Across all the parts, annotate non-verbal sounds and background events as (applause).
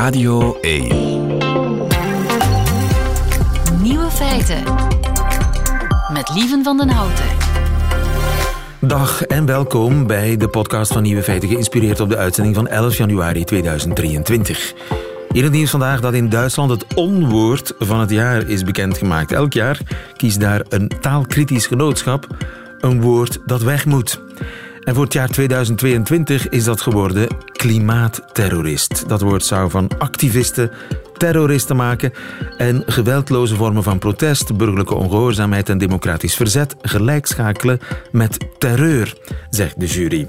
Radio 1. Nieuwe feiten. Met Lieven van den Houten. Dag en welkom bij de podcast van Nieuwe Feiten, geïnspireerd op de uitzending van 11 januari 2023. In het nieuws vandaag dat in Duitsland het onwoord van het jaar is bekendgemaakt. Elk jaar kiest daar een taalkritisch genootschap een woord dat weg moet. En voor het jaar 2022 is dat geworden klimaatterrorist. Dat woord zou van activisten terroristen maken en geweldloze vormen van protest, burgerlijke ongehoorzaamheid en democratisch verzet gelijkschakelen met terreur, zegt de jury.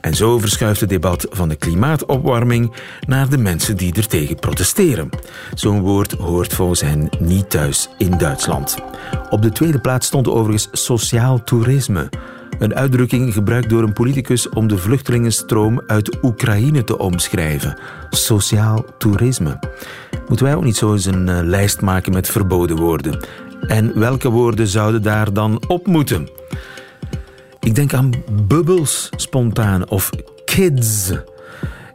En zo verschuift het debat van de klimaatopwarming naar de mensen die er tegen protesteren. Zo'n woord hoort volgens hen niet thuis in Duitsland. Op de tweede plaats stond overigens sociaal toerisme. Een uitdrukking gebruikt door een politicus om de vluchtelingenstroom uit Oekraïne te omschrijven. Sociaal toerisme. Moeten wij ook niet zo eens een uh, lijst maken met verboden woorden? En welke woorden zouden daar dan op moeten? Ik denk aan bubbels spontaan of kids.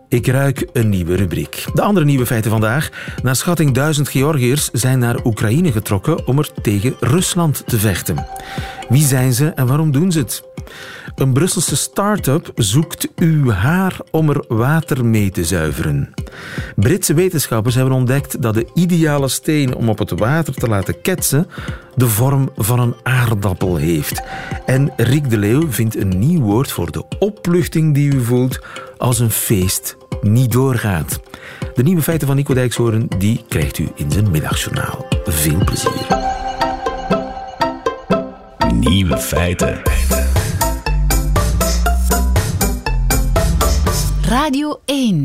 Ik ruik een nieuwe rubriek. De andere nieuwe feiten vandaag. Naar schatting duizend Georgiërs zijn naar Oekraïne getrokken om er tegen Rusland te vechten. Wie zijn ze en waarom doen ze het? Een Brusselse start-up zoekt uw haar om er water mee te zuiveren. Britse wetenschappers hebben ontdekt dat de ideale steen om op het water te laten ketsen de vorm van een aardappel heeft. En Rick de Leeuw vindt een nieuw woord voor de opluchting die u voelt als een feest niet doorgaat. De nieuwe feiten van Nico Dijkshoorn die krijgt u in zijn middagjournaal. Veel plezier. Nieuwe feiten. Radio 1.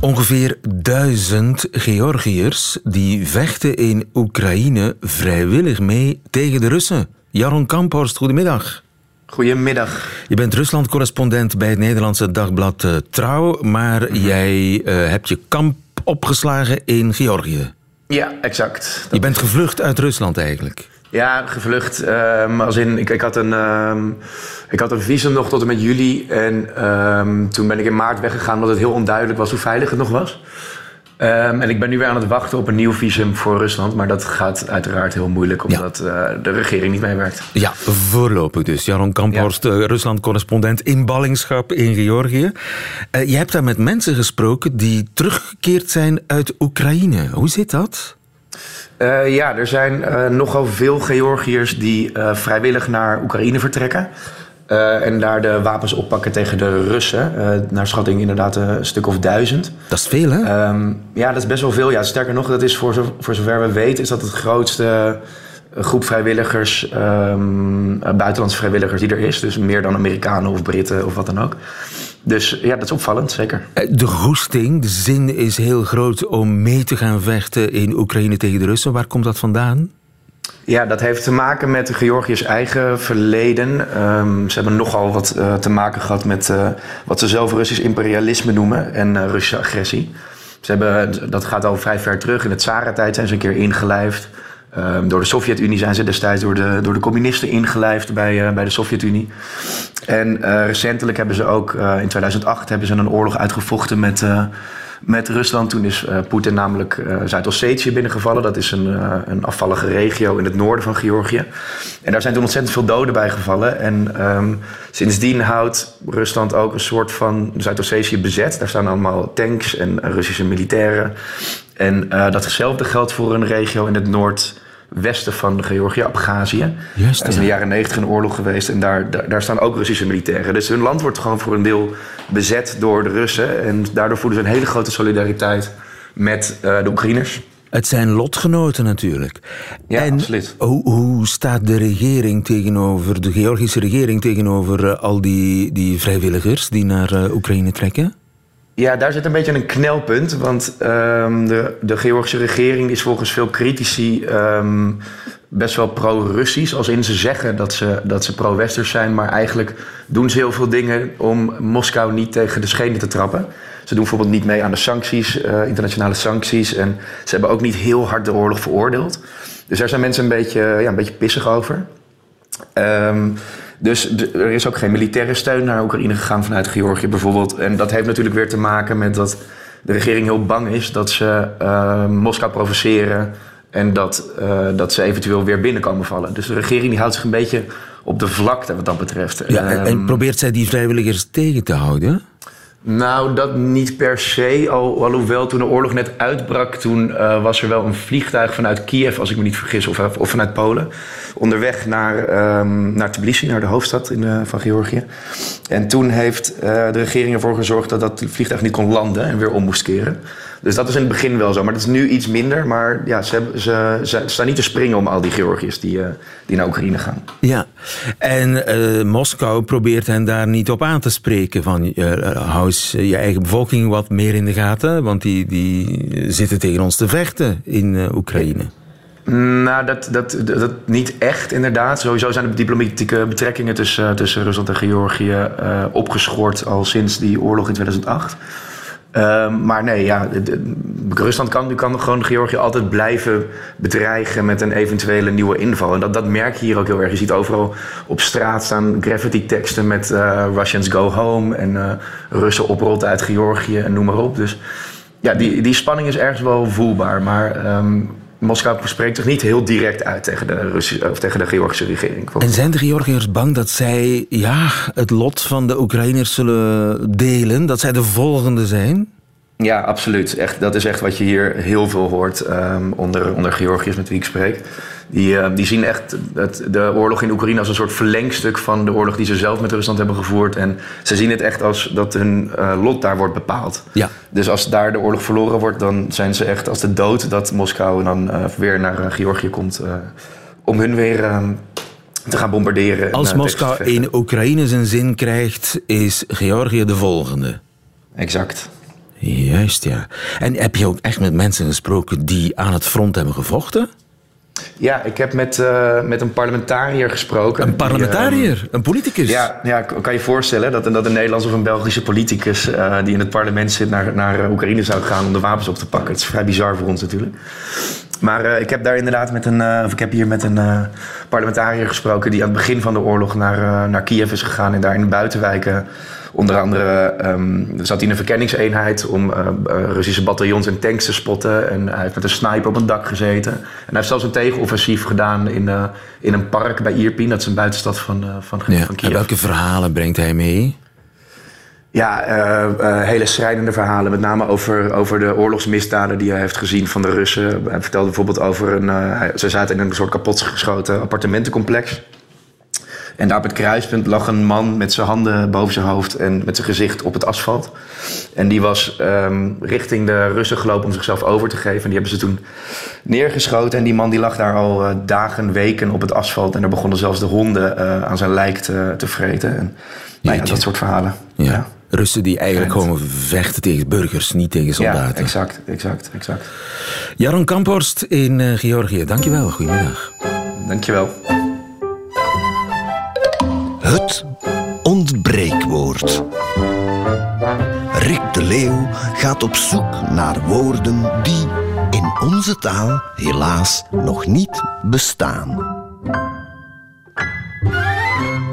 Ongeveer duizend Georgiërs die vechten in Oekraïne vrijwillig mee tegen de Russen. Jaron Kamphorst, goedemiddag. Goedemiddag. Je bent Rusland-correspondent bij het Nederlandse dagblad uh, Trouw, maar jij uh, hebt je kamp opgeslagen in Georgië. Ja, exact. Dat je bent gevlucht uit Rusland eigenlijk. Ja, gevlucht. Um, als in, ik, ik, had een, um, ik had een visum nog tot en met juli. En um, toen ben ik in maart weggegaan omdat het heel onduidelijk was hoe veilig het nog was. en ik ben nu weer aan het wachten op een nieuw visum voor Rusland. Maar dat gaat uiteraard heel moeilijk omdat ja. uh, de regering niet meewerkt. Ja, voorlopig dus. Jaron Kamphorst, ja. Rusland-correspondent in ballingschap in Georgië. Uh, je hebt daar met mensen gesproken die teruggekeerd zijn uit Oekraïne. Hoe zit dat? Uh, ja, er zijn uh, nogal veel Georgiërs die uh, vrijwillig naar Oekraïne vertrekken. en daar de wapens oppakken tegen de Russen. naar schatting inderdaad een stuk of duizend. Dat is veel, hè? Um, ja, dat is best wel veel. Ja, sterker nog, dat is voor, zo, voor zover we weten... is dat het grootste groep vrijwilligers, um, buitenlandse vrijwilligers die er is. Dus meer dan Amerikanen of Britten of wat dan ook. Dus ja, dat is opvallend, zeker. De goesting, de zin is heel groot om mee te gaan vechten in Oekraïne tegen de Russen. Waar komt dat vandaan? Ja, dat heeft te maken met Georgiërs eigen verleden. Um, ze hebben nogal wat uh, te maken gehad met uh, wat ze zelf Russisch imperialisme noemen en uh, Russische agressie. Ze hebben, dat gaat al vrij ver terug. In de Tsarentijd zijn ze een keer ingelijfd. Um, door de Sovjet-Unie zijn ze destijds door de, door de communisten ingelijfd bij, uh, bij de Sovjet-Unie. En uh, recentelijk hebben ze ook, uh, in 2008, hebben ze een oorlog uitgevochten met, met Rusland. Toen is Poetin namelijk Zuid-Ossetië binnengevallen. Dat is een, een afvallige regio in het noorden van Georgië. En daar zijn toen ontzettend veel doden bij gevallen. En um, sindsdien houdt Rusland ook een soort van Zuid-Ossetië bezet. Daar staan allemaal tanks en Russische militairen. En datzelfde geldt voor een regio in het noord westen van Georgië, Abhazie. Juist, er is in de jaren negentig een oorlog geweest en daar, daar, daar, staan ook Russische militairen. Dus hun land wordt gewoon voor een deel bezet door de Russen. En daardoor voelen ze een hele grote solidariteit met uh, de Oekraïners. Het zijn lotgenoten natuurlijk. Ja, en absoluut. Hoe, hoe staat de regering tegenover, de Georgische regering tegenover uh, al die, die vrijwilligers die naar uh, Oekraïne trekken? Ja, daar zit een beetje een knelpunt. Want um, de, de Georgische regering is volgens veel critici um, best wel pro-Russisch. Als in ze zeggen dat ze, dat ze pro-Westers zijn. Maar eigenlijk doen ze heel veel dingen om Moskou niet tegen de schenen te trappen. Ze doen bijvoorbeeld niet mee aan de sancties, uh, internationale sancties. En ze hebben ook niet heel hard de oorlog veroordeeld. Dus daar zijn mensen een beetje, ja, een beetje pissig over. Um, dus er is ook geen militaire steun naar Oekraïne gegaan vanuit Georgië bijvoorbeeld. En dat heeft natuurlijk weer te maken met dat de regering heel bang is dat ze uh, Moskou provoceren en dat, uh, dat ze eventueel weer binnenkomen vallen. Dus de regering die houdt zich een beetje op de vlakte wat dat betreft. Ja, en, en Ehm, probeert zij die vrijwilligers tegen te houden? Nou, dat niet per se. Al, alhoewel toen de oorlog net uitbrak, toen uh, was er wel een vliegtuig vanuit Kiev, als ik me niet vergis, of, of vanuit Polen, onderweg naar, um, naar Tbilisi, naar de hoofdstad in, uh, van Georgië. En toen heeft de regering ervoor gezorgd dat dat vliegtuig niet kon landen en weer om moest keren. Dus dat is in het begin wel zo. Maar dat is nu iets minder. Maar ja, ze, hebben, ze, ze staan niet te springen om al die Georgiërs die, uh, die naar Oekraïne gaan. Ja, en uh, Moskou probeert hen daar niet op aan te spreken. Van uh, hou eens je eigen bevolking wat meer in de gaten. Want die, die zitten tegen ons te vechten in Oekraïne. Nou, dat, dat, dat, dat, niet echt inderdaad. Sowieso zijn de diplomatieke betrekkingen tussen, tussen Rusland en Georgië opgeschort al sinds die oorlog in 2008. Uh, maar nee, ja, de, de, Rusland kan, kan gewoon Georgië altijd blijven bedreigen met een eventuele nieuwe inval. En dat, dat merk je hier ook heel erg. Je ziet overal op straat staan graffiti-teksten met uh, Russians go home en uh, Russen oprotten uit Georgië en noem maar op. Dus ja, die, die spanning is ergens wel voelbaar. Maar um, Moskou spreekt zich niet heel direct uit tegen de, Russische, of tegen de Georgische regering. En zijn de Georgiërs bang dat zij ja, het lot van de Oekraïners zullen delen? Dat zij de volgende zijn? Ja, absoluut. Echt, dat is echt wat je hier heel veel hoort um, onder, onder Georgiërs met wie ik spreek. Die, uh, die zien echt het, de oorlog in Oekraïne als een soort verlengstuk van de oorlog die ze zelf met Rusland hebben gevoerd. En ze zien het echt als dat hun uh, lot daar wordt bepaald. Ja. Dus als daar de oorlog verloren wordt, dan zijn ze echt als de dood dat Moskou dan uh, weer naar Georgië komt om hun weer te gaan bombarderen. Als Moskou in Oekraïne zijn zin krijgt, is Georgië de volgende. Exact. Juist, ja. En heb je ook echt met mensen gesproken die aan het front hebben gevochten? Ja, ik heb met, uh, met een parlementariër gesproken. Een parlementariër? Die, uh, een politicus? Ja, ja, kan je voorstellen dat, dat een Nederlandse of een Belgische politicus... Uh, die in het parlement zit naar, naar Oekraïne zou gaan om de wapens op te pakken. Het is vrij bizar voor ons natuurlijk. Maar ik heb daar inderdaad met een... of ik heb hier met een parlementariër gesproken... die aan het begin van de oorlog naar, naar Kiev is gegaan... en daar in de buitenwijken... Onder andere um, zat hij in een verkenningseenheid om uh, Russische bataljons en tanks te spotten. En hij heeft met een sniper op een dak gezeten. En hij heeft zelfs een tegenoffensief gedaan in, uh, in een park bij Irpin. Dat is een buitenstad van, uh, van, ja, van Kiev. En welke verhalen brengt hij mee? Ja, hele schrijnende verhalen. Met name over, over de oorlogsmisdaden die hij heeft gezien van de Russen. Hij vertelde bijvoorbeeld over een... Ze zaten in een soort kapotgeschoten appartementencomplex. En daar op het kruispunt lag een man met zijn handen boven zijn hoofd en met zijn gezicht op het asfalt. En die was um, richting de Russen gelopen om zichzelf over te geven. En die hebben ze toen neergeschoten. En die man die lag daar al uh, dagen, weken op het asfalt. En er begonnen zelfs de honden uh, aan zijn lijk te, te vreten. En nou ja, dat soort verhalen. Ja. ja. Russen die eigenlijk gewoon vechten tegen burgers, niet tegen soldaten. Ja, exact, exact, exact. Jaron Kamphorst in uh, Georgië, dankjewel. Goedemiddag. Dankjewel. Het ontbreekwoord. Rick de Leeuw gaat op zoek naar woorden die in onze taal helaas nog niet bestaan.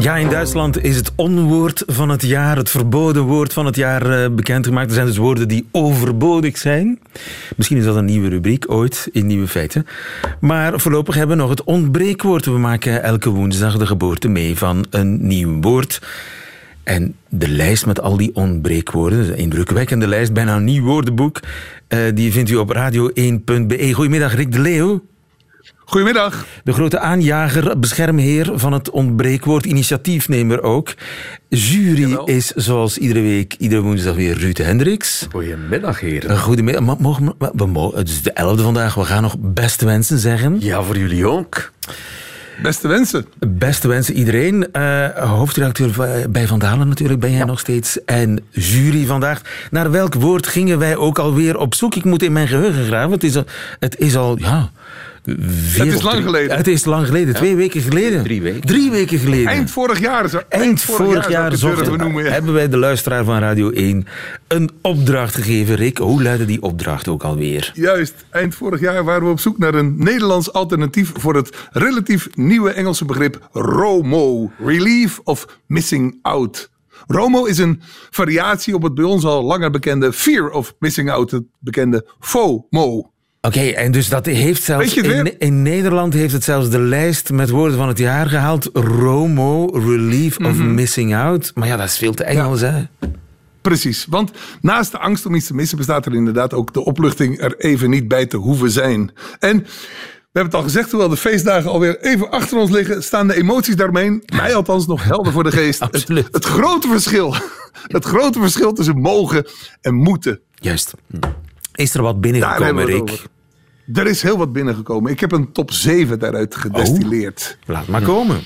Ja, in Duitsland is het onwoord van het jaar, het verboden woord van het jaar bekendgemaakt. Er zijn dus woorden die overbodig zijn. Misschien is dat een nieuwe rubriek ooit in Nieuwe Feiten. Maar voorlopig hebben we nog het ontbreekwoord. We maken elke woensdag de geboorte mee van een nieuw woord. En de lijst met al die ontbreekwoorden, een indrukwekkende lijst, bijna een nieuw woordenboek, die vindt u op radio1.be. Goedemiddag, Rick de Leeuw. Goedemiddag. De grote aanjager, beschermheer van het ontbreekwoord, initiatiefnemer ook. Jury Jawel. is zoals iedere week, iedere woensdag weer Ruud Hendricks. Goedemiddag, heren. Goedemiddag. Mogen we, we mogen, het is de 11e vandaag, we gaan nog beste wensen zeggen. Ja, voor jullie ook. Beste wensen. Beste wensen iedereen. Uh, hoofdredacteur bij Van Dalen natuurlijk ben jij ja. nog steeds. En jury vandaag. Naar welk woord gingen wij ook alweer op zoek? Ik moet in mijn geheugen graven. Het is al, het is al ja... Het is lang geleden. Het is lang geleden, twee ja. weken geleden. Drie weken. Drie weken geleden. Eind vorig jaar. Zo. Eind, Eind vorig, vorig jaar, jaar zochten, we noemen, ja. hebben wij de luisteraar van Radio 1 een opdracht gegeven. Rick, hoe luidde die opdracht ook alweer? Juist, eind vorig jaar waren we op zoek naar een Nederlands alternatief voor het relatief nieuwe Engelse begrip ROMO. Relief of Missing Out. Romo is een variatie op het bij ons al langer bekende fear of missing out, het bekende FOMO. Oké, en dus dat heeft zelfs in, in Nederland heeft het zelfs de lijst met woorden van het jaar gehaald. Romo, relief of Mhm. missing out. Maar ja, dat is veel te Engels, hè? Precies, want naast de angst om iets te missen bestaat er inderdaad ook de opluchting er even niet bij te hoeven zijn. En we hebben het al gezegd, hoewel de feestdagen alweer even achter ons liggen, staan de emoties daarmee, mij althans nog helder voor de geest. (laughs) het, Absoluut. het grote verschil, (laughs) het grote verschil tussen mogen en moeten. Juist. Is er wat binnengekomen, Rick? Er is heel wat binnengekomen. Ik heb een top 7 daaruit gedestilleerd. Laat maar komen.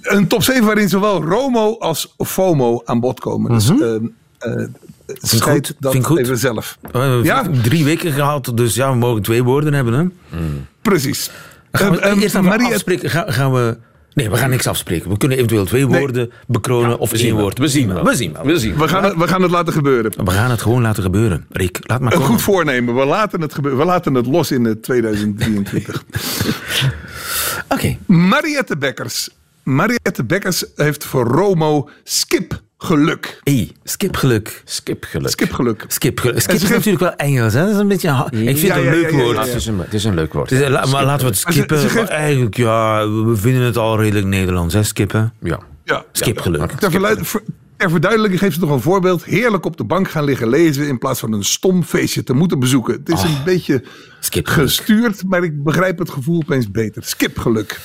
Een top 7 waarin zowel Romo als FOMO aan bod komen. Dus uh, uh, dat vind ik goed. even zelf. We hebben Ja? drie weken gehad, dus ja, we mogen twee woorden hebben, hè? Precies. Gaan we Ehm, ehm, eerst even Mariette- afspreken? Gaan, gaan we... Nee, we gaan niks afspreken. We kunnen eventueel twee Nee. woorden bekronen of één woord. We zien wel. We zien wel. We zien we, gaan het, we gaan het laten gebeuren. We gaan het gewoon laten gebeuren. Rick, laat maar Een komen. goed voornemen. We laten het, gebeuren. we laten het los in eh, 2023. (laughs) Oké. Mariette Bekkers. Mariette Bekkers heeft voor Romo skip geluk. Hey, skipgeluk. Skipgeluk. Skip geluk. Skipgeluk. Skip is natuurlijk wel Engels, hè? Dat is een beetje... Ik vind Ja, het een ja, leuk ja, ja, woord. ja, Het, is een, het is een leuk woord. La- maar laten we het ze- skippen. ze geeft- Maar eigenlijk, ja, we vinden het al redelijk Nederlands, hè? Skippen. Ja. Ja. Skipgeluk. Ter, verduidelijking geeft ze nog een voorbeeld. Heerlijk op de bank gaan liggen lezen in plaats van een stom feestje te moeten bezoeken. Het is een beetje Skipgeluk. gestuurd, maar ik begrijp het gevoel opeens beter. Skipgeluk.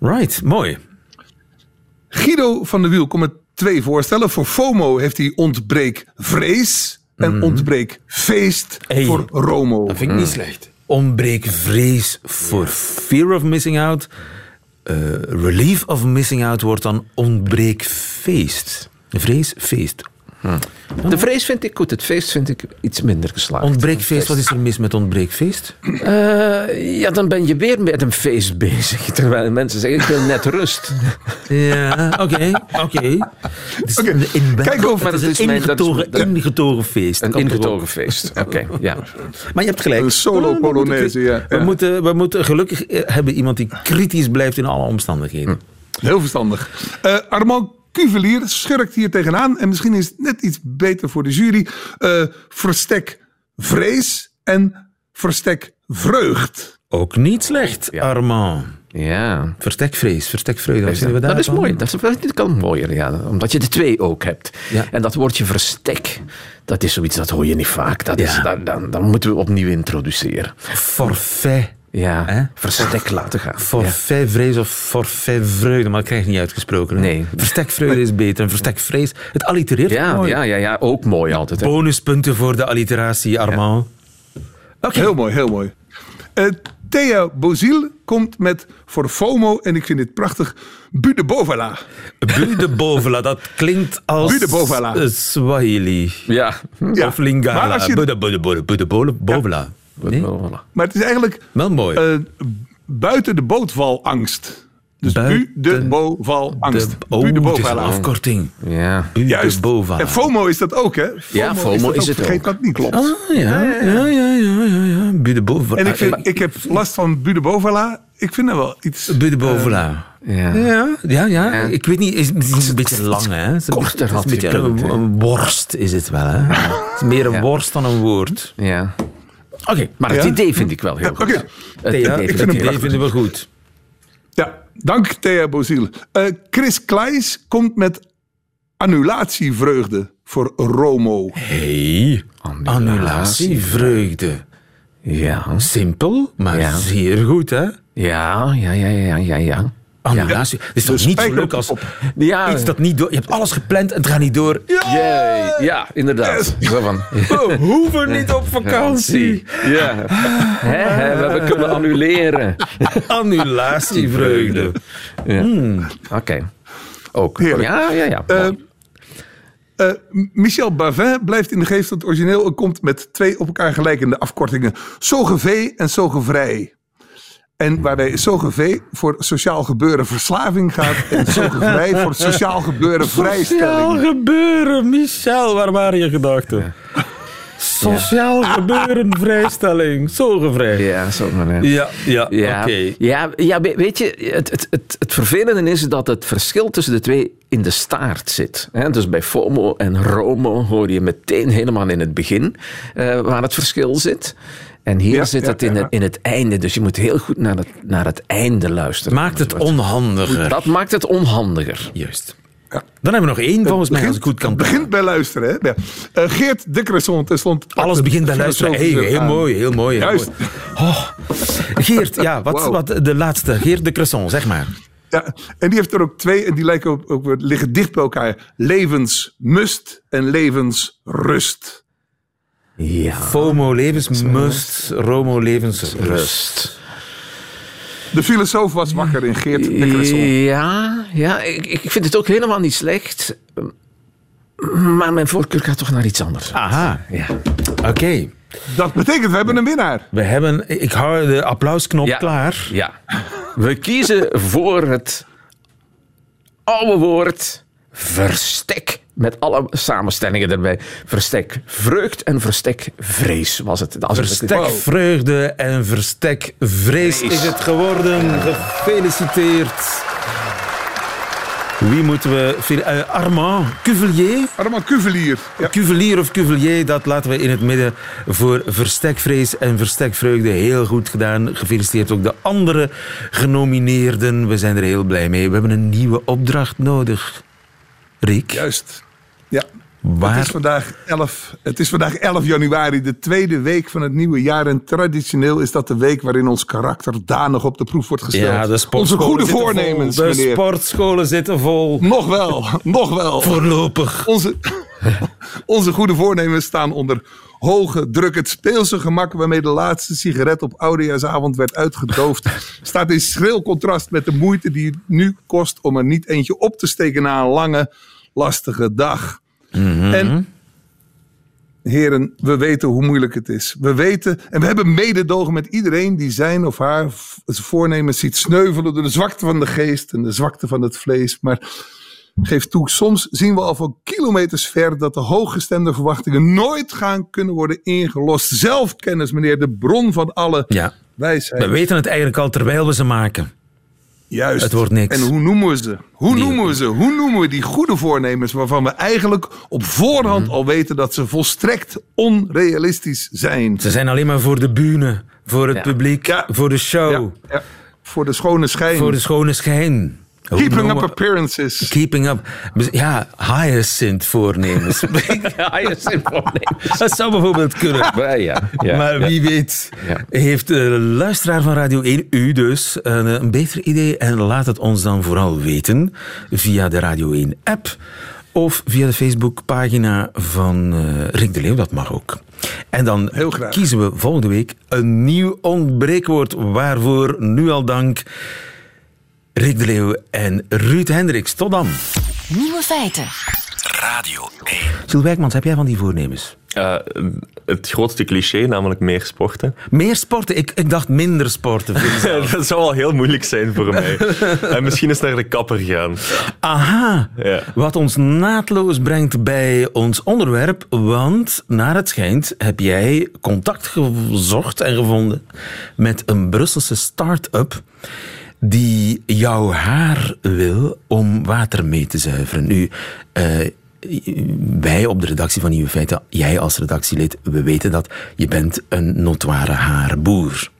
Right, mooi. Guido van der Wiel komt met twee voorstellen. Voor FOMO heeft hij ontbreek vrees en ontbreek feest Mhm. Hey. voor Romo. Dat vind ik niet slecht. Ontbreek vrees voor fear of missing out. Eh, relief of missing out wordt dan ontbreek feest. Vrees, feest. De vrees vind ik goed. Het feest vind ik iets minder geslaagd. Ontbreekfeest, wat is er mis met ontbreekfeest? Eh, ja, dan ben je weer met een feest bezig. Terwijl mensen zeggen, ik wil net rust. (laughs) Ja, oké, oké. Dus kijk of- maar het is dat is een mijn- dat is- ingetogen, ingetogen feest. Een ingetogen feest. Oké, (laughs) ja. Maar je hebt gelijk. Een solo We moeten- Polonaise, ja. We, Ja. moeten, we moeten gelukkig eh, hebben iemand die kritisch blijft in alle omstandigheden. Heel verstandig. Eh, Armand Cuvelier schurkt hier tegenaan. En misschien is het net iets beter voor de jury. Eh, verstek vrees en verstek vreugd. Ook niet slecht, Ja. Armand. Ja. Verstekvrees, verstekvreugde. Vinden we Dat is mooi. Dat is, dat kan mooier, ja. Omdat je de twee ook hebt. Ja. En dat woordje verstek, dat is zoiets, dat hoor je niet vaak. Dat is, dan, dan moeten we opnieuw introduceren. Forfait. Ja, Hè? verstek laten gaan. Ja. Forfait vrees of forfait vreugde, maar dat krijg je niet uitgesproken. hè? Nee. Verstekvreugde is beter. En verstekvrees, het allitereert Ja, mooi. ja, ja, ja, ook mooi altijd. Hè. Bonuspunten voor de alliteratie, Armand. Oké. Heel mooi, heel mooi. Eh, Thea Boziel komt met voor FOMO, en ik vind dit prachtig, Bude Bovala. Bu de Bovela, dat klinkt als Bu de Bovala. Swahili. Ja. Ja, Of Lingala. maar als je- Bu de, bu de, bu Nee? Voilà. Maar het is eigenlijk Wel mooi. eh, buiten de bootvalangst. Dus Buiten Bu de Bovalangst. de, Bu oh, de een Bovala. afkorting. Ja. Bu Juist. de Bovala. En FOMO is dat ook, hè? Ja, FOMO dat is ook. het Vergeet ook. dat niet klopt. Ah, ja, ja, ja, ja, ja, ja. Bu de Bovela. En ik, vind, ik heb last van Bu de Bovala. Ik vind dat wel iets... Bu de Bovela. Ja. Ja, ja, ja. Ja. Ik weet niet, het is, het is een beetje lang, hè. Het is een korter had een beetje een, een worst is het wel, hè. (laughs) Het is meer een Ja. worst dan een woord. ja. Oké, Maar het Ja? idee vind ik wel heel Ja, goed. oké. Het idee ik vind het idee vinden we goed. Ja, dank Thea Boziel. Eh, Chris Kleijs komt met annulatievreugde voor Romo. Hey, annulatievreugde. Ja. Simpel, maar Ja. zeer goed, hè. Ja, ja, ja, ja, ja, ja. Annulatie. Het is toch De niet zo leuk als. Ja, iets dat niet door... Je hebt alles gepland en het gaat niet door. Ja, Jee, ja inderdaad. Zo van, we hoeven niet op vakantie. ja. Hè, hè, we hebben kunnen annuleren. (laughs) Annulatievreugde. Ja. Oké. Ook. Heerlijk. Ja, ja, ja. Eh, eh, Michel Bavin blijft in de geest van het origineel en komt met twee op elkaar gelijkende afkortingen. Sogevee en Sogevrij. En waarbij Sogevee voor sociaal gebeuren verslaving gaat en Sogevrij (laughs) voor sociaal gebeuren Sociaal vrijstelling. gebeuren, Michel, waar waren je gedachten? Sociaal gebeuren, vrijstelling, zo gevraagd. ja, zo maar. Ja, ja, Ja, oké. ja, ja, we- weet je, het, het, het, het vervelende is dat het verschil tussen de twee in de staart zit. Hè? Dus bij FOMO en ROMO hoor je meteen helemaal in het begin eh, waar het verschil zit. En hier Ja, zit ja, het in, ja. het in het einde. Dus je moet heel goed naar het, naar het einde luisteren. Maakt het onhandiger. Dat maakt het onhandiger. Juist. Dan hebben we nog één, volgens mij, als ik goed kan Het begint bij luisteren. Hè? Ja. Eh, Geert de Cresson, tenslotte. Alles begint bij luisteren. Hey, heel aan. mooi, heel mooi. heel Juist. mooi. Oh. Geert, ja, wat, wat de laatste. Geert de Cresson, zeg maar. Ja, en die heeft er ook twee en die lijken ook, ook liggen dicht bij elkaar. Levensmust en levensrust. Ja. FOMO levensmust, Romo levensrust. Rust. De filosoof was wakker in Geert de Cresson. Ja, ja ik, ik vind het ook helemaal niet slecht. Maar mijn voorkeur gaat toch naar iets anders. Aha, Ja. oké. Dat betekent, we hebben een winnaar. We hebben, ik hou de applausknop Ja. klaar. Ja. We kiezen voor het oude woord verstek. Met alle samenstellingen erbij. Verstek vreugd en verstek vrees was het. Verstek vreugde en verstek vrees is het geworden. Gefeliciteerd. Wie moeten we... eh, Armand Cuvelier? Armand Cuvelier. Ja. Cuvelier of Cuvelier, dat laten we in het midden voor verstekvrees en verstekvreugde. Heel goed gedaan. Gefeliciteerd ook de andere genomineerden. We zijn er heel blij mee. We hebben een nieuwe opdracht nodig. Riek, Juist. Ja. waar... Het is, vandaag 11, het is vandaag 11 januari, de tweede week van het nieuwe jaar. En traditioneel is dat de week waarin ons karakter danig op de proef wordt gesteld. Ja, de Onze sportscholen goede voornemens, vol. De meneer. sportscholen zitten vol. Nog wel, nog wel. Voorlopig. Onze, (laughs) onze goede voornemens staan onder hoge druk. Het speelse gemak waarmee de laatste sigaret op oudejaarsavond werd uitgedoofd... (laughs) staat in schril contrast met de moeite die het nu kost... om er niet eentje op te steken na een lange, lastige dag. En heren, we weten hoe moeilijk het is. We weten, en we hebben mededogen met iedereen die zijn of haar v- voornemens ziet sneuvelen door de zwakte van de geest en de zwakte van het vlees. Maar geef toe, soms zien we al van kilometers ver dat de hooggestemde verwachtingen nooit gaan kunnen worden ingelost. Zelfkennis, meneer, de bron van alle Ja, wijsheid. we weten het eigenlijk al terwijl we ze maken. Juist. Het wordt niks. En hoe noemen we ze? Hoe noemen we ze? Hoe noemen we die goede voornemens waarvan we eigenlijk op voorhand Mhm. al weten dat ze volstrekt onrealistisch zijn? Ze zijn alleen maar voor de bühne, voor het Ja. publiek, Ja. voor de show, Ja, ja. Voor de schone schijn. voor de schone schijn. Keeping up appearances. Keeping up. Ja, hyacinth voornemens. (laughs) Zin voornemens. dat zou bijvoorbeeld kunnen. (laughs) Ja, ja, ja, maar ja. wie weet Ja. heeft de luisteraar van Radio 1, u dus, een, een beter idee. En laat het ons dan vooral weten via de Radio 1 app of via de Facebookpagina van eh Rick de Leeuw. Dat mag ook. En dan Heel graag. kiezen we volgende week een nieuw ontbreekwoord. Waarvoor nu al dank Rick de Leeuw en Ruud Hendricks. Tot dan. Nieuwe feiten. Radio 1. Sil Wijkmans, heb jij van die voornemens? Eh, het grootste cliché, namelijk meer sporten. Meer sporten? Ik, ik dacht minder sporten. (laughs) dat zou wel heel moeilijk zijn voor mij. en misschien eens naar de kapper gaan. Aha, Ja. wat ons naadloos brengt bij ons onderwerp, want naar het schijnt heb jij contact gezocht en gevonden met een Brusselse start-up die jouw haar wil om water mee te zuiveren. Nu, eh, wij op de redactie van Nieuwe Feiten, jij als redactielid, we weten dat je bent een notoire haarboer.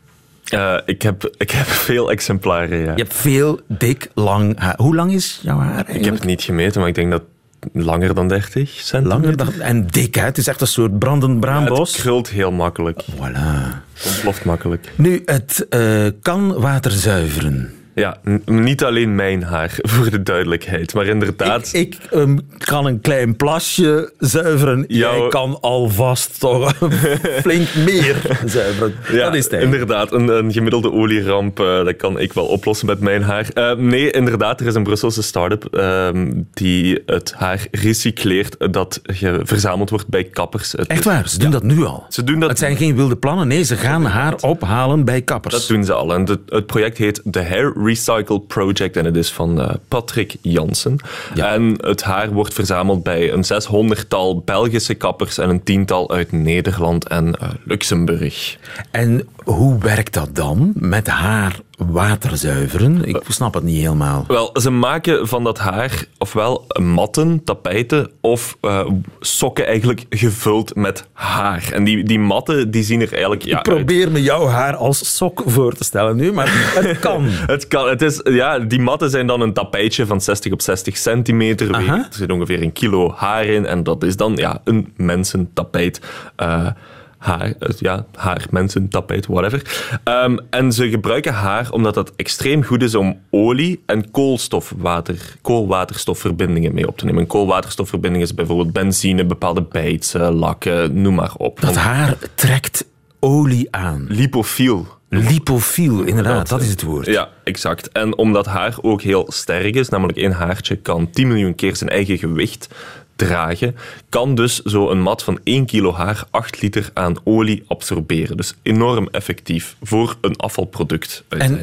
Eh, ik, heb, ik heb (laughs) veel exemplaren, ja. Je hebt veel, dik, lang haar. Hoe lang is jouw haar eigenlijk? Ik heb het niet gemeten, maar ik denk dat langer dan 30 centimeter. Langer dan, en dik, hè? Het is echt een soort brandend bruin Ja, het krult heel makkelijk. Voilà. Ontploft makkelijk. Nu, het eh, kan water zuiveren. Ja, niet alleen mijn haar, (laughs) voor de duidelijkheid. Maar inderdaad, Ik, ik ehm, kan een klein plasje zuiveren. Jouw- Jij kan alvast toch (laughs) flink meer (laughs) zuiveren. Ja, dat is het inderdaad. Een, een gemiddelde olieramp, eh, dat kan ik wel oplossen met mijn haar. Eh, nee, inderdaad, er is een Brusselse start-up ehm, die het haar recycleert dat ge- verzameld wordt bij kappers. Het Echt waar, ze doen dat nu al. Ze doen dat, Het zijn geen wilde plannen, nee, ze gaan haar ophalen bij kappers. dat doen ze al. En het, het project heet The Hair Recycle Project en het is van eh, Patrick Jansen. Ja. En het haar wordt verzameld bij een 600-tal Belgische kappers en een tiental uit Nederland en eh, Luxemburg. En hoe werkt dat dan met haar water zuiveren? Ik snap het niet helemaal. Wel, ze maken van dat haar ofwel matten, tapijten of eh, sokken eigenlijk gevuld met haar. En die, die matten die zien er eigenlijk... Ja, ik probeer me jouw haar als sok voor te stellen nu, maar het (laughs) kan. het kan. Het is, ja, die matten zijn dan een tapijtje van 60 op 60 centimeter. Weegt. Er zit ongeveer een kilo haar in en dat is dan ja, een mensentapijt. Uh, haar, ja, haar, mensen, tapijt, whatever. Um, en ze gebruiken haar omdat dat extreem goed is om olie en koolstofwater, koolwaterstofverbindingen mee op te nemen. Een koolwaterstofverbinding is bijvoorbeeld benzine, bepaalde bijtsen, lakken, noem maar op. Dat haar trekt olie aan. Lipofiel. Lipofiel, inderdaad, dat is het woord. Ja, exact. En omdat haar ook heel sterk is, namelijk één haartje kan 10 miljoen keer zijn eigen gewicht dragen, kan dus zo'n mat van 1 kilo haar 8 liter aan olie absorberen. Dus enorm effectief voor een afvalproduct. En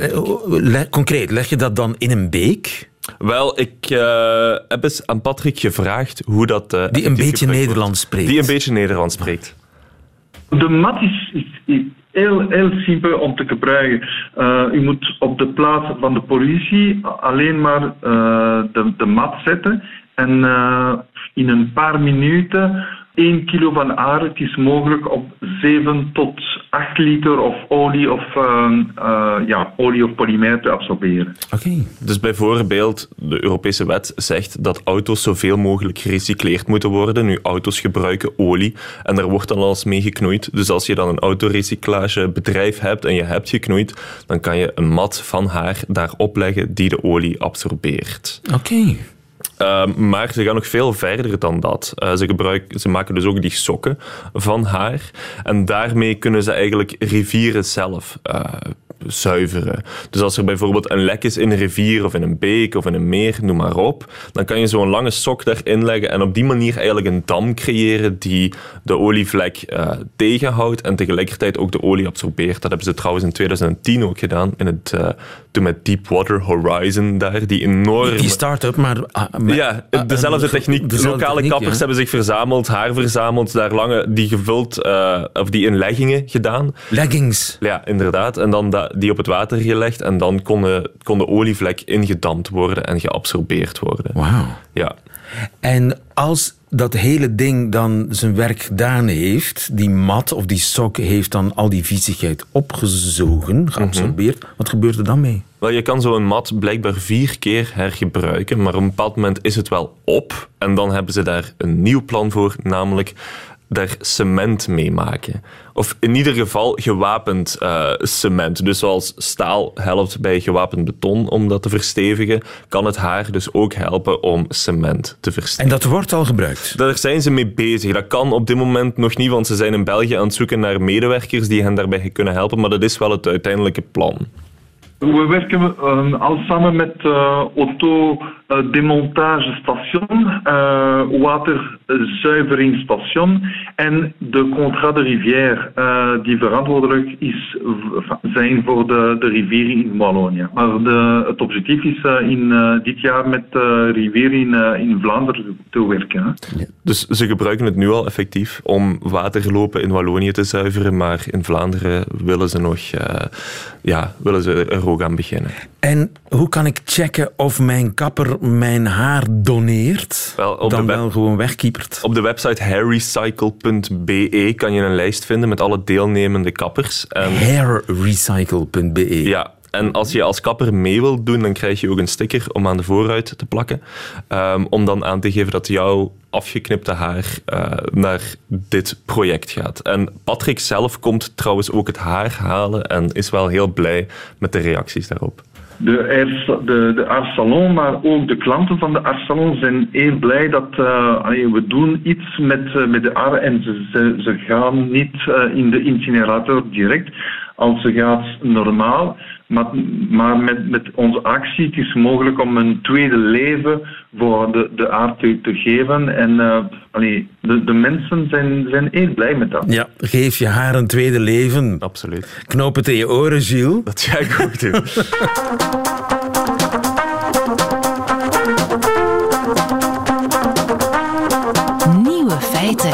uh, concreet, leg je dat dan in een beek? Wel, ik uh, heb eens aan Patrick gevraagd hoe dat... Uh, die een beetje Nederlands spreekt. Die een beetje Nederlands spreekt. De mat is, is, heel, heel simpel om te gebruiken. Uh, u moet op de plaats van de politie alleen maar uh, de, de mat zetten en in een paar minuten 1 kilo van aarde. Het is mogelijk op 7 tot 8 liter of olie of, uh, uh, ja, olie of polymer te absorberen. Oké. Okay. Dus bijvoorbeeld, de Europese wet zegt dat auto's zoveel mogelijk gerecycleerd moeten worden. Nu, auto's gebruiken olie en daar wordt dan alles mee geknoeid. Dus als je dan een autorecyclagebedrijf hebt en je hebt geknoeid, dan kan je een mat van haar daarop leggen die de olie absorbeert. Oké. Okay. Uh, maar ze gaan nog veel verder dan dat. Uh, ze, gebruiken, ze maken dus ook die sokken van haar. En daarmee kunnen ze eigenlijk rivieren zelf uh, zuiveren. Dus als er bijvoorbeeld een lek is in een rivier of in een beek of in een meer, noem maar op, dan kan je zo'n lange sok daarin leggen en op die manier eigenlijk een dam creëren die de olievlek uh, tegenhoudt en tegelijkertijd ook de olie absorbeert. Dat hebben ze trouwens in 2010 ook gedaan, in het, uh, toen met Deepwater Horizon daar, die enorm... Die start-up, maar... Uh, ja, dezelfde techniek. Dezelfde Lokale techniek, kappers ja. hebben zich verzameld, haar verzameld, daar lange, die gevuld, of die in leggingen gedaan. Leggings. Ja, inderdaad. En dan dat die op het water gelegd en dan kon de, kon de olievlek ingedampt worden en geabsorbeerd worden. Wauw. Ja. En als dat hele ding dan zijn werk gedaan heeft, die mat of die sok heeft dan al die viezigheid opgezogen, geabsorbeerd, mm -hmm. wat gebeurt er dan mee? Wel, je kan zo'n mat blijkbaar vier keer hergebruiken, maar op een bepaald moment is het wel op. En dan hebben ze daar een nieuw plan voor, namelijk daar cement mee maken. Of in ieder geval gewapend uh, cement. Dus zoals staal helpt bij gewapend beton om dat te verstevigen, kan het haar dus ook helpen om cement te verstevigen. En dat wordt al gebruikt? Daar zijn ze mee bezig. Dat kan op dit moment nog niet, want ze zijn in België aan het zoeken naar medewerkers die hen daarbij kunnen helpen, maar dat is wel het uiteindelijke plan. We werken uh, al samen met uh, auto-demontagestation, uh, waterzuiveringsstation en de Contrat de Rivière, die verantwoordelijk is, zijn voor de, de rivieren in Wallonië. Maar de, het objectief is in dit jaar met de rivier in, in Vlaanderen te werken. Hè? Ja. Dus ze gebruiken het nu al effectief om waterlopen in Wallonië te zuiveren, maar in Vlaanderen willen ze nog ja, willen ze er ook aan beginnen. En hoe kan ik checken of mijn kapper mijn haar doneert? Wel, dan wel gewoon wegkiepert? Op de website hairrecycle.be kan je een lijst vinden met alle deelnemende kappers. En hairrecycle.be Ja, en als je als kapper mee wilt doen, dan krijg je ook een sticker om aan de voorruit te plakken. Um, om dan aan te geven dat jouw afgeknipte haar uh, naar dit project gaat. En Patrick zelf komt trouwens ook het haar halen en is wel heel blij met de reacties daarop. De, de, de Arsalon, maar ook de klanten van de Arsalon zijn heel blij dat uh, we doen iets met, uh, met de aarde en ze, ze, gaan niet uh, in de incinerator direct als ze gaat normaal. Maar, maar met, met onze actie het is mogelijk om een tweede leven voor de, de aard te, te geven. En uh, allee, de, de mensen zijn, zijn heel blij met dat. Ja, geef je haar een tweede leven. Absoluut. Knoop het in je oren, Gilles. Dat ga ik ook doen. Nieuwe feiten.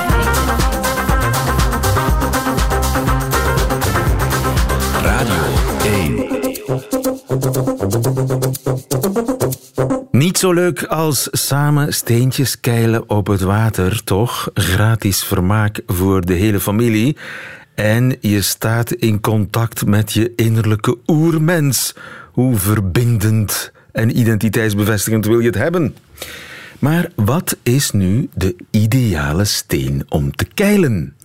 Radio 1. Niet zo leuk als samen steentjes keilen op het water, toch? Gratis vermaak voor de hele familie. En je staat in contact met je innerlijke oermens. Hoe verbindend en identiteitsbevestigend wil je het hebben? Maar wat is nu de ideale steen om te keilen?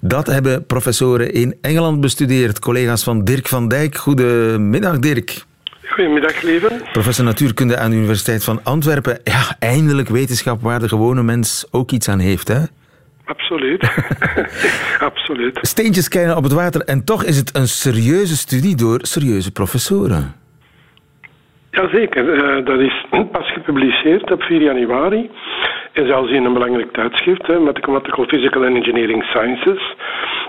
Dat hebben professoren in Engeland bestudeerd. Collega's van Dirk van Dijk. Goedemiddag, Dirk. Goedemiddag, lieve. Professor natuurkunde aan de Universiteit van Antwerpen. Ja, eindelijk wetenschap waar de gewone mens ook iets aan heeft, hè? Absoluut. (laughs) Absoluut. Steentjes keilen op het water. En toch is het een serieuze studie door serieuze professoren. Jazeker, uh, dat is pas gepubliceerd op 4 januari. En zelfs in een belangrijk tijdschrift, hè, Mathematical Physical and Engineering Sciences.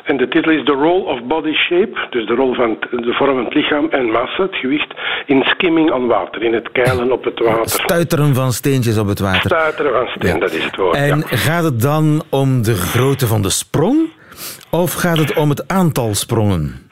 En de titel is The Role of Body Shape, dus de rol van de vorm van het lichaam en massa, het gewicht, in skimming on water, in het keilen op het water. Stuiteren van steentjes op het water. Stuiteren van steen, dat is het woord. En ja. gaat het dan om de grootte van de sprong? Of gaat het om het aantal sprongen?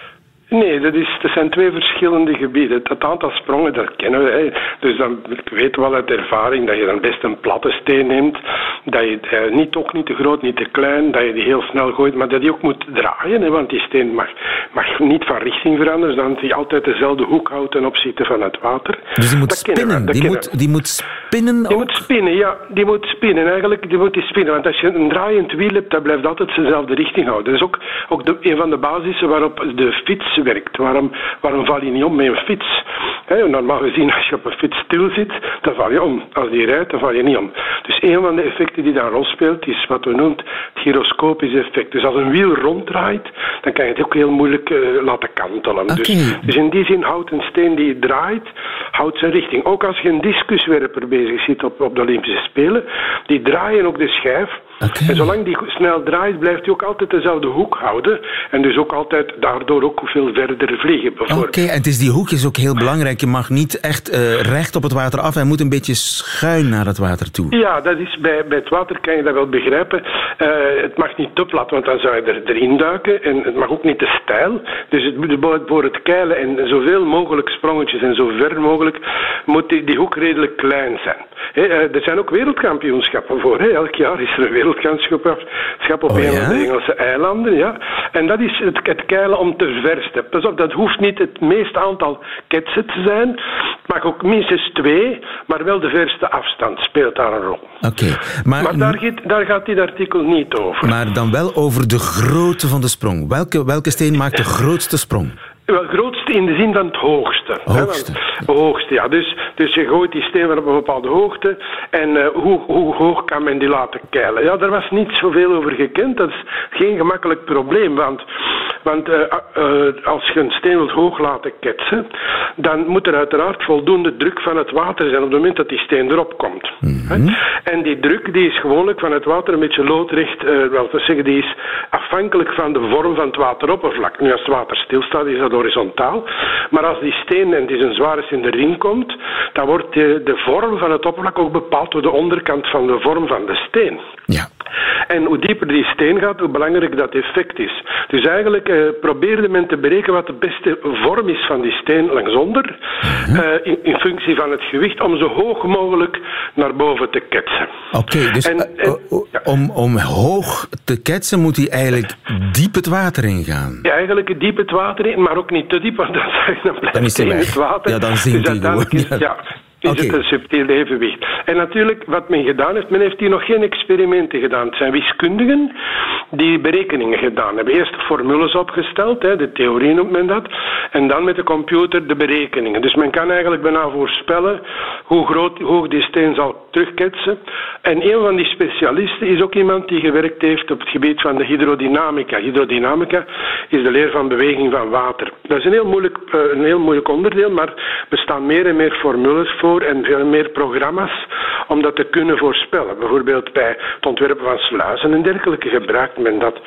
Nee, dat, is, dat zijn twee verschillende gebieden. Het aantal sprongen, dat kennen we. Hè. Dus dan weten we wel uit ervaring dat je dan best een platte steen neemt. Dat je eh, niet, ook niet te groot, niet te klein. Dat je die heel snel gooit, maar dat die ook moet draaien. Hè, want die steen mag, mag niet van richting veranderen. Zodat hij altijd dezelfde hoek houdt ten opzichte van het water. Dus die moet Dat kennen we, spinnen. Die moet, die moet spinnen Die ook? moet spinnen, ja. Die moet spinnen. Eigenlijk, die moet die spinnen. Want als je een draaiend wiel hebt, dat blijft altijd dezelfde richting houden. Dat is ook, ook de, een van de basissen waarop de fiets Waarom, waarom val je niet om met een fiets? Hè, normaal gezien, als je op een fiets stil zit, dan val je om. Als die rijdt, dan val je niet om. Dus een van de effecten die daar een rol speelt, is wat we noemen het gyroscopisch effect. Dus als een wiel ronddraait, dan kan je het ook heel moeilijk eh, laten kantelen. Dus, dus in die zin houdt een steen die draait, houdt zijn richting. Ook als je een discuswerper bezig ziet op, op de Olympische Spelen, die draaien ook de schijf. En zolang die snel draait, blijft hij ook altijd dezelfde hoek houden. En dus ook altijd daardoor ook veel verder vliegen, Oké, en het is die hoek is ook heel belangrijk. Je mag niet echt eh, recht op het water af. Hij moet een beetje schuin naar het water toe. Ja, dat is bij, bij het water kan je dat wel begrijpen. Eh, het mag niet te plat, want dan zou je er, erin duiken. En het mag ook niet te steil. Dus het, moet- voor- het keilen en zoveel mogelijk sprongetjes en zo ver mogelijk moet die, die hoek redelijk klein zijn. Eh, er zijn ook wereldkampioenschappen voor. Elk jaar is er een wereldkampioenschap schap op Oh, een ja? van de Engelse eilanden. Ja. En dat is het, het keilen om te versten. Pas op, dat hoeft niet het meeste aantal ketsen te zijn. Het mag ook minstens twee, maar wel de verste afstand speelt daar een rol. Oké, maar, Maar daar, gaat- daar gaat dit artikel niet over. maar dan wel over de grootte van de sprong. Welke, welke steen maakt de grootste sprong? Wel, grootste in de zin van het hoogste. hè, Hoogste. want- hoogste, ja. Dus, dus je gooit die steen van op een bepaalde hoogte. En eh, hoe, hoe hoog kan men die laten keilen? Ja, daar was niet zoveel over gekend. Dat is geen gemakkelijk probleem. Want, want eh, eh, als je een steen wilt hoog laten ketsen, dan moet er uiteraard voldoende druk van het water zijn op het moment dat die steen erop komt. Hè? En die druk die is gewoonlijk van het water een beetje loodrecht, eh wel te zeggen, die is afhankelijk van de vorm van het wateroppervlak. Nu, als het water stilstaat, is dat horizontaal. Maar als die steen, en het is een zware steen, erin komt, dan wordt de, de vorm van het oppervlak ook bepaald door de onderkant van de vorm van de steen. Ja. En hoe dieper die steen gaat, hoe belangrijk dat effect is. Dus eigenlijk eh, probeerde men te berekenen wat de beste vorm is van die steen langsonder, eh, in, in functie van het gewicht, om zo hoog mogelijk naar boven te ketsen. Oké, dus En- eh, en- om, om hoog te ketsen moet hij eigenlijk diep het water ingaan. Ja, eigenlijk diep het water in, maar ook niet te diep, want dan, (laughs) dan blijft Dan is hij hij in het water. Ja, dan zinkt dus hij uiteindelijk gewoon, Is, ja. Is Oké. het een subtiel evenwicht. En natuurlijk, wat men gedaan heeft, men heeft hier nog geen experimenten gedaan. Het zijn wiskundigen die berekeningen gedaan hebben. Eerst formules opgesteld, hè, de theorie noemt men dat, en dan met de computer de berekeningen. Dus men kan eigenlijk bijna voorspellen hoe groot, hoe hoog die steen zal terugketsen. En een van die specialisten is ook iemand die gewerkt heeft op het gebied van de hydrodynamica. Hydrodynamica is de leer van beweging van water. Dat is een heel moeilijk, eh, een heel moeilijk onderdeel, maar er staan meer en meer formules voor en veel meer programma's om dat te kunnen voorspellen. Bijvoorbeeld bij het ontwerpen van sluizen en dergelijke gebruikt men dat.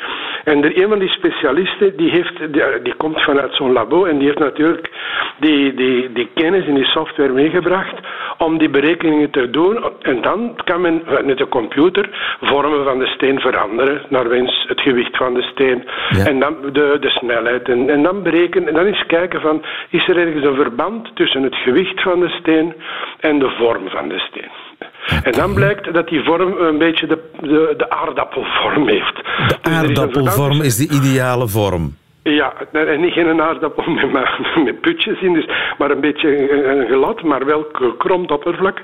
En er, een van die specialisten die, heeft, die, die komt vanuit zo'n labo en die heeft natuurlijk die, die, die kennis en die software meegebracht om die berekeningen te doen. En dan kan men met de computer vormen van de steen veranderen naar wens het gewicht van de steen en dan de, de snelheid. En, en dan berekenen en dan eens kijken van is er ergens een verband tussen het gewicht van de steen en de vorm van de steen. En dan blijkt dat die vorm een beetje de, de, de aardappelvorm heeft. De Dus aardappelvorm is de ideale vorm. Ja, en niet geen aardappel met, (laughs) met, putjes in, dus, maar een beetje een, een glad, maar wel gekromd oppervlak.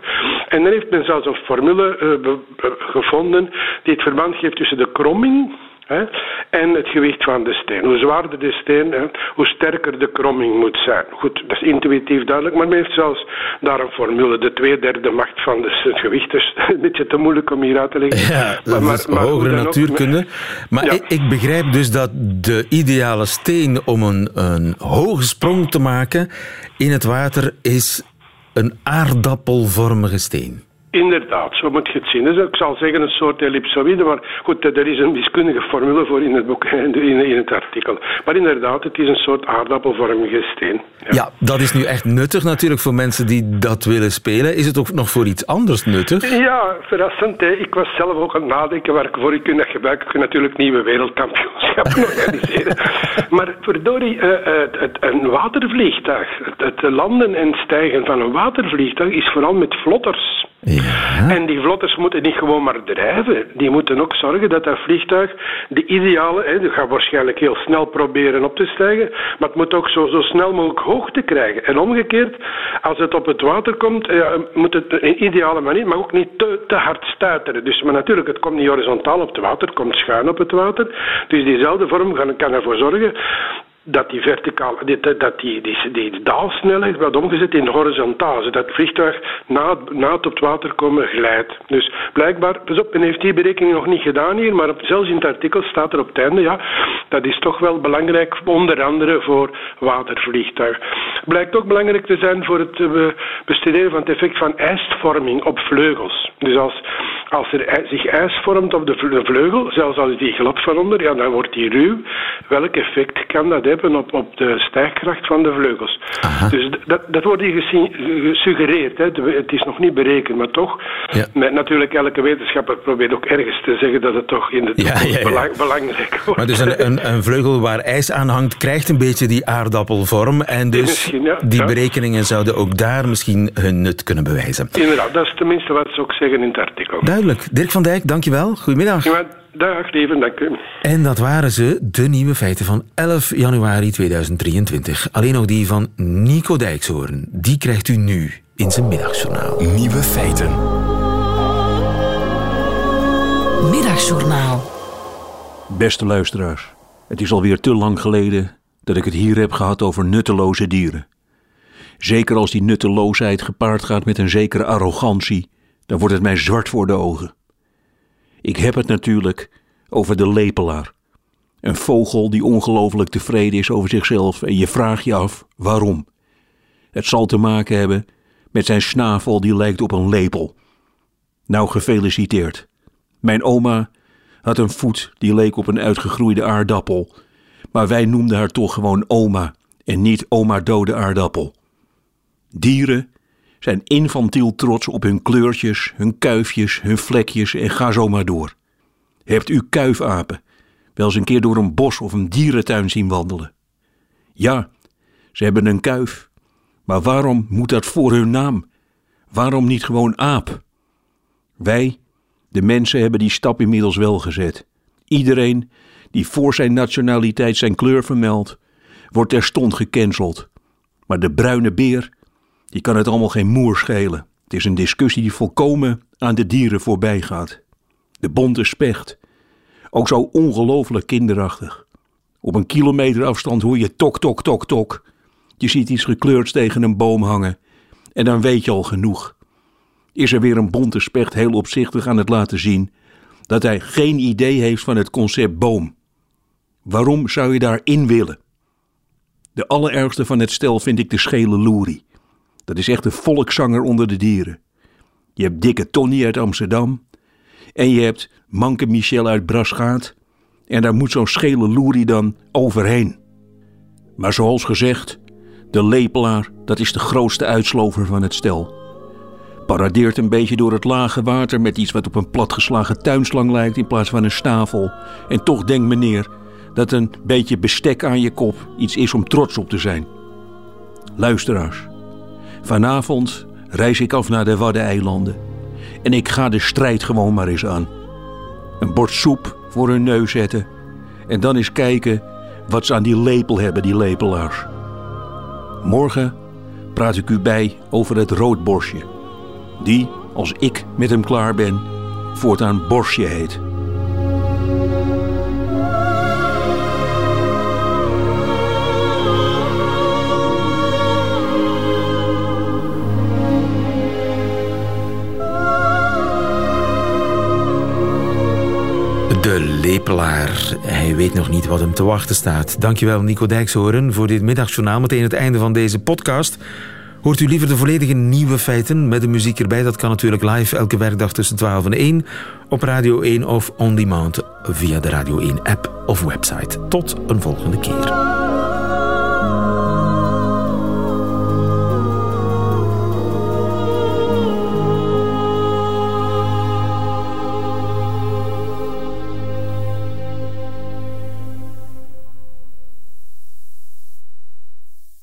En dan heeft men zelfs een formule eh, gevonden die het verband geeft tussen de kromming hè, en het gewicht van de steen. Hoe zwaarder de steen, hè, hoe sterker de kromming moet zijn. Goed, dat is intuïtief duidelijk, maar men heeft zelfs daar een formule, de twee derde macht van de, het gewicht. Dus (laughs) een beetje te moeilijk om hier uit te leggen. Ja, dat is hoe hogere ook, natuurkunde. Maar Ja. ik, ik begrijp dus dat de ideale steen om een, een hoge sprong te maken in het water is een aardappelvormige steen. Inderdaad, zo moet je het zien. Dus ik zal zeggen een soort ellipsoïde, maar goed, er is een wiskundige formule voor in het boek, (laughs) in, in het artikel. Maar inderdaad, het is een soort aardappelvormige steen. Ja, dat is nu echt nuttig natuurlijk voor mensen die dat willen spelen. Is het ook nog voor iets anders nuttig? Ja, verrassend. Hè. Ik was zelf ook aan het nadenken waar ik voor ik gebruiken. Ik kun natuurlijk nieuwe wereldkampioenschappen (laughs) organiseren. maar verdorie, het, het, een watervliegtuig, het, het landen en stijgen van een watervliegtuig is vooral met vlotters. En die vlotters moeten niet gewoon maar drijven. Die moeten ook zorgen dat dat vliegtuig de ideale, hè, dat gaat waarschijnlijk heel snel proberen op te stijgen, maar het moet ook zo, zo snel mogelijk hoogte krijgen. En omgekeerd, als het op het water komt, ja, moet het op een ideale manier, maar ook niet te, te hard stuiteren. Dus, maar natuurlijk, het komt niet horizontaal op het water, het komt schuin op het water. Dus diezelfde vorm kan, kan ervoor zorgen dat die verticaal, dat die, die, die daalsnelheid wordt omgezet in horizontaal, zodat het vliegtuig na, na het op het water komen glijdt. Dus blijkbaar, pas op, men heeft die berekening nog niet gedaan hier, maar zelfs in het artikel staat er op het einde, ja, dat is toch wel belangrijk, onder andere voor watervliegtuig. Blijkt ook belangrijk te zijn voor het eh, bestuderen van het effect van ijsvorming op vleugels. Dus als, als er zich ijs vormt op de vle- de vleugel, zelfs al is die glad van onder, ja, dan wordt die ruw. Welk effect kan dat hebben op, op de stijgkracht van de vleugels? Dus dat, dat wordt hier gesuggereerd. Hè. Het is nog niet berekend, maar toch. Ja. Met, natuurlijk, elke wetenschapper probeert ook ergens te zeggen dat het toch in de toekomst ja, ja. belang- belangrijk wordt. Maar dus een, een, een vleugel waar ijs aan hangt, krijgt een beetje die aardappelvorm. En dus die berekeningen zouden ook daar misschien hun nut kunnen bewijzen. Inderdaad, dat is tenminste wat ze ook zeggen in het artikel. Duidelijk. Dirk van Dijk, dankjewel. Goedemiddag. Ja, dag, lieve, dank u. En dat waren ze, de nieuwe feiten van 11 januari 2023. Alleen nog die van Nico Dijkshoorn. Die krijgt u nu in zijn middagjournaal. Nieuwe feiten. Middagjournaal. Beste luisteraars, het is alweer te lang geleden dat ik het hier heb gehad over nutteloze dieren. Zeker als die nutteloosheid gepaard gaat met een zekere arrogantie, dan wordt het mij zwart voor de ogen. Ik heb het natuurlijk over de lepelaar. Een vogel die ongelooflijk tevreden is over zichzelf en je vraagt je af waarom. Het zal te maken hebben met zijn snavel die lijkt op een lepel. Nou, gefeliciteerd. Mijn oma had een voet die leek op een uitgegroeide aardappel, maar wij noemden haar toch gewoon oma en niet oma dode aardappel. Dieren zijn infantiel trots op hun kleurtjes, hun kuifjes, hun vlekjes en ga zo maar door. Hebt u kuifapen wel eens een keer door een bos of een dierentuin zien wandelen? Ja, ze hebben een kuif, maar waarom moet dat voor hun naam? Waarom niet gewoon aap? Wij, de mensen, hebben die stap inmiddels wel gezet. Iedereen die voor zijn nationaliteit zijn kleur vermeldt, wordt terstond gecanceld. Maar de bruine beer, die kan het allemaal geen moer schelen. Het is een discussie die volkomen aan de dieren voorbij gaat. De bonte specht, ook zo ongelooflijk kinderachtig. Op een kilometer afstand hoor je tok, tok, tok, tok. Je ziet iets gekleurds tegen een boom hangen en dan weet je al genoeg. Is er weer een bonte specht heel opzichtig aan het laten zien dat hij geen idee heeft van het concept boom. Waarom zou je daarin willen? De allerergste van het stel vind ik de schele loerie. Dat is echt een volkszanger onder de dieren. Je hebt dikke Tony uit Amsterdam. En je hebt Manke Michel uit Brasgaat. En daar moet zo'n schele loerie dan overheen. Maar zoals gezegd, de lepelaar, dat is de grootste uitslover van het stel. Paradeert een beetje door het lage water met iets wat op een platgeslagen tuinslang lijkt in plaats van een stavel. En toch denkt meneer dat een beetje bestek aan je kop iets is om trots op te zijn. Luisteraars, vanavond reis ik af naar de Waddeneilanden. En ik ga de strijd gewoon maar eens aan. Een bord soep voor hun neus zetten. En dan eens kijken wat ze aan die lepel hebben, die lepelaars. Morgen praat ik u bij over het roodborstje. Die, als ik met hem klaar ben, voortaan borstje heet. De lepelaar. Hij weet nog niet wat hem te wachten staat. Dankjewel Nico Dijkshoorn voor dit middagjournaal. Meteen het einde van deze podcast. Hoort u liever de volledige nieuwe feiten met de muziek erbij? Dat kan natuurlijk live elke werkdag tussen 12 en 1 op Radio 1 of on demand via de Radio 1 app of website. Tot een volgende keer.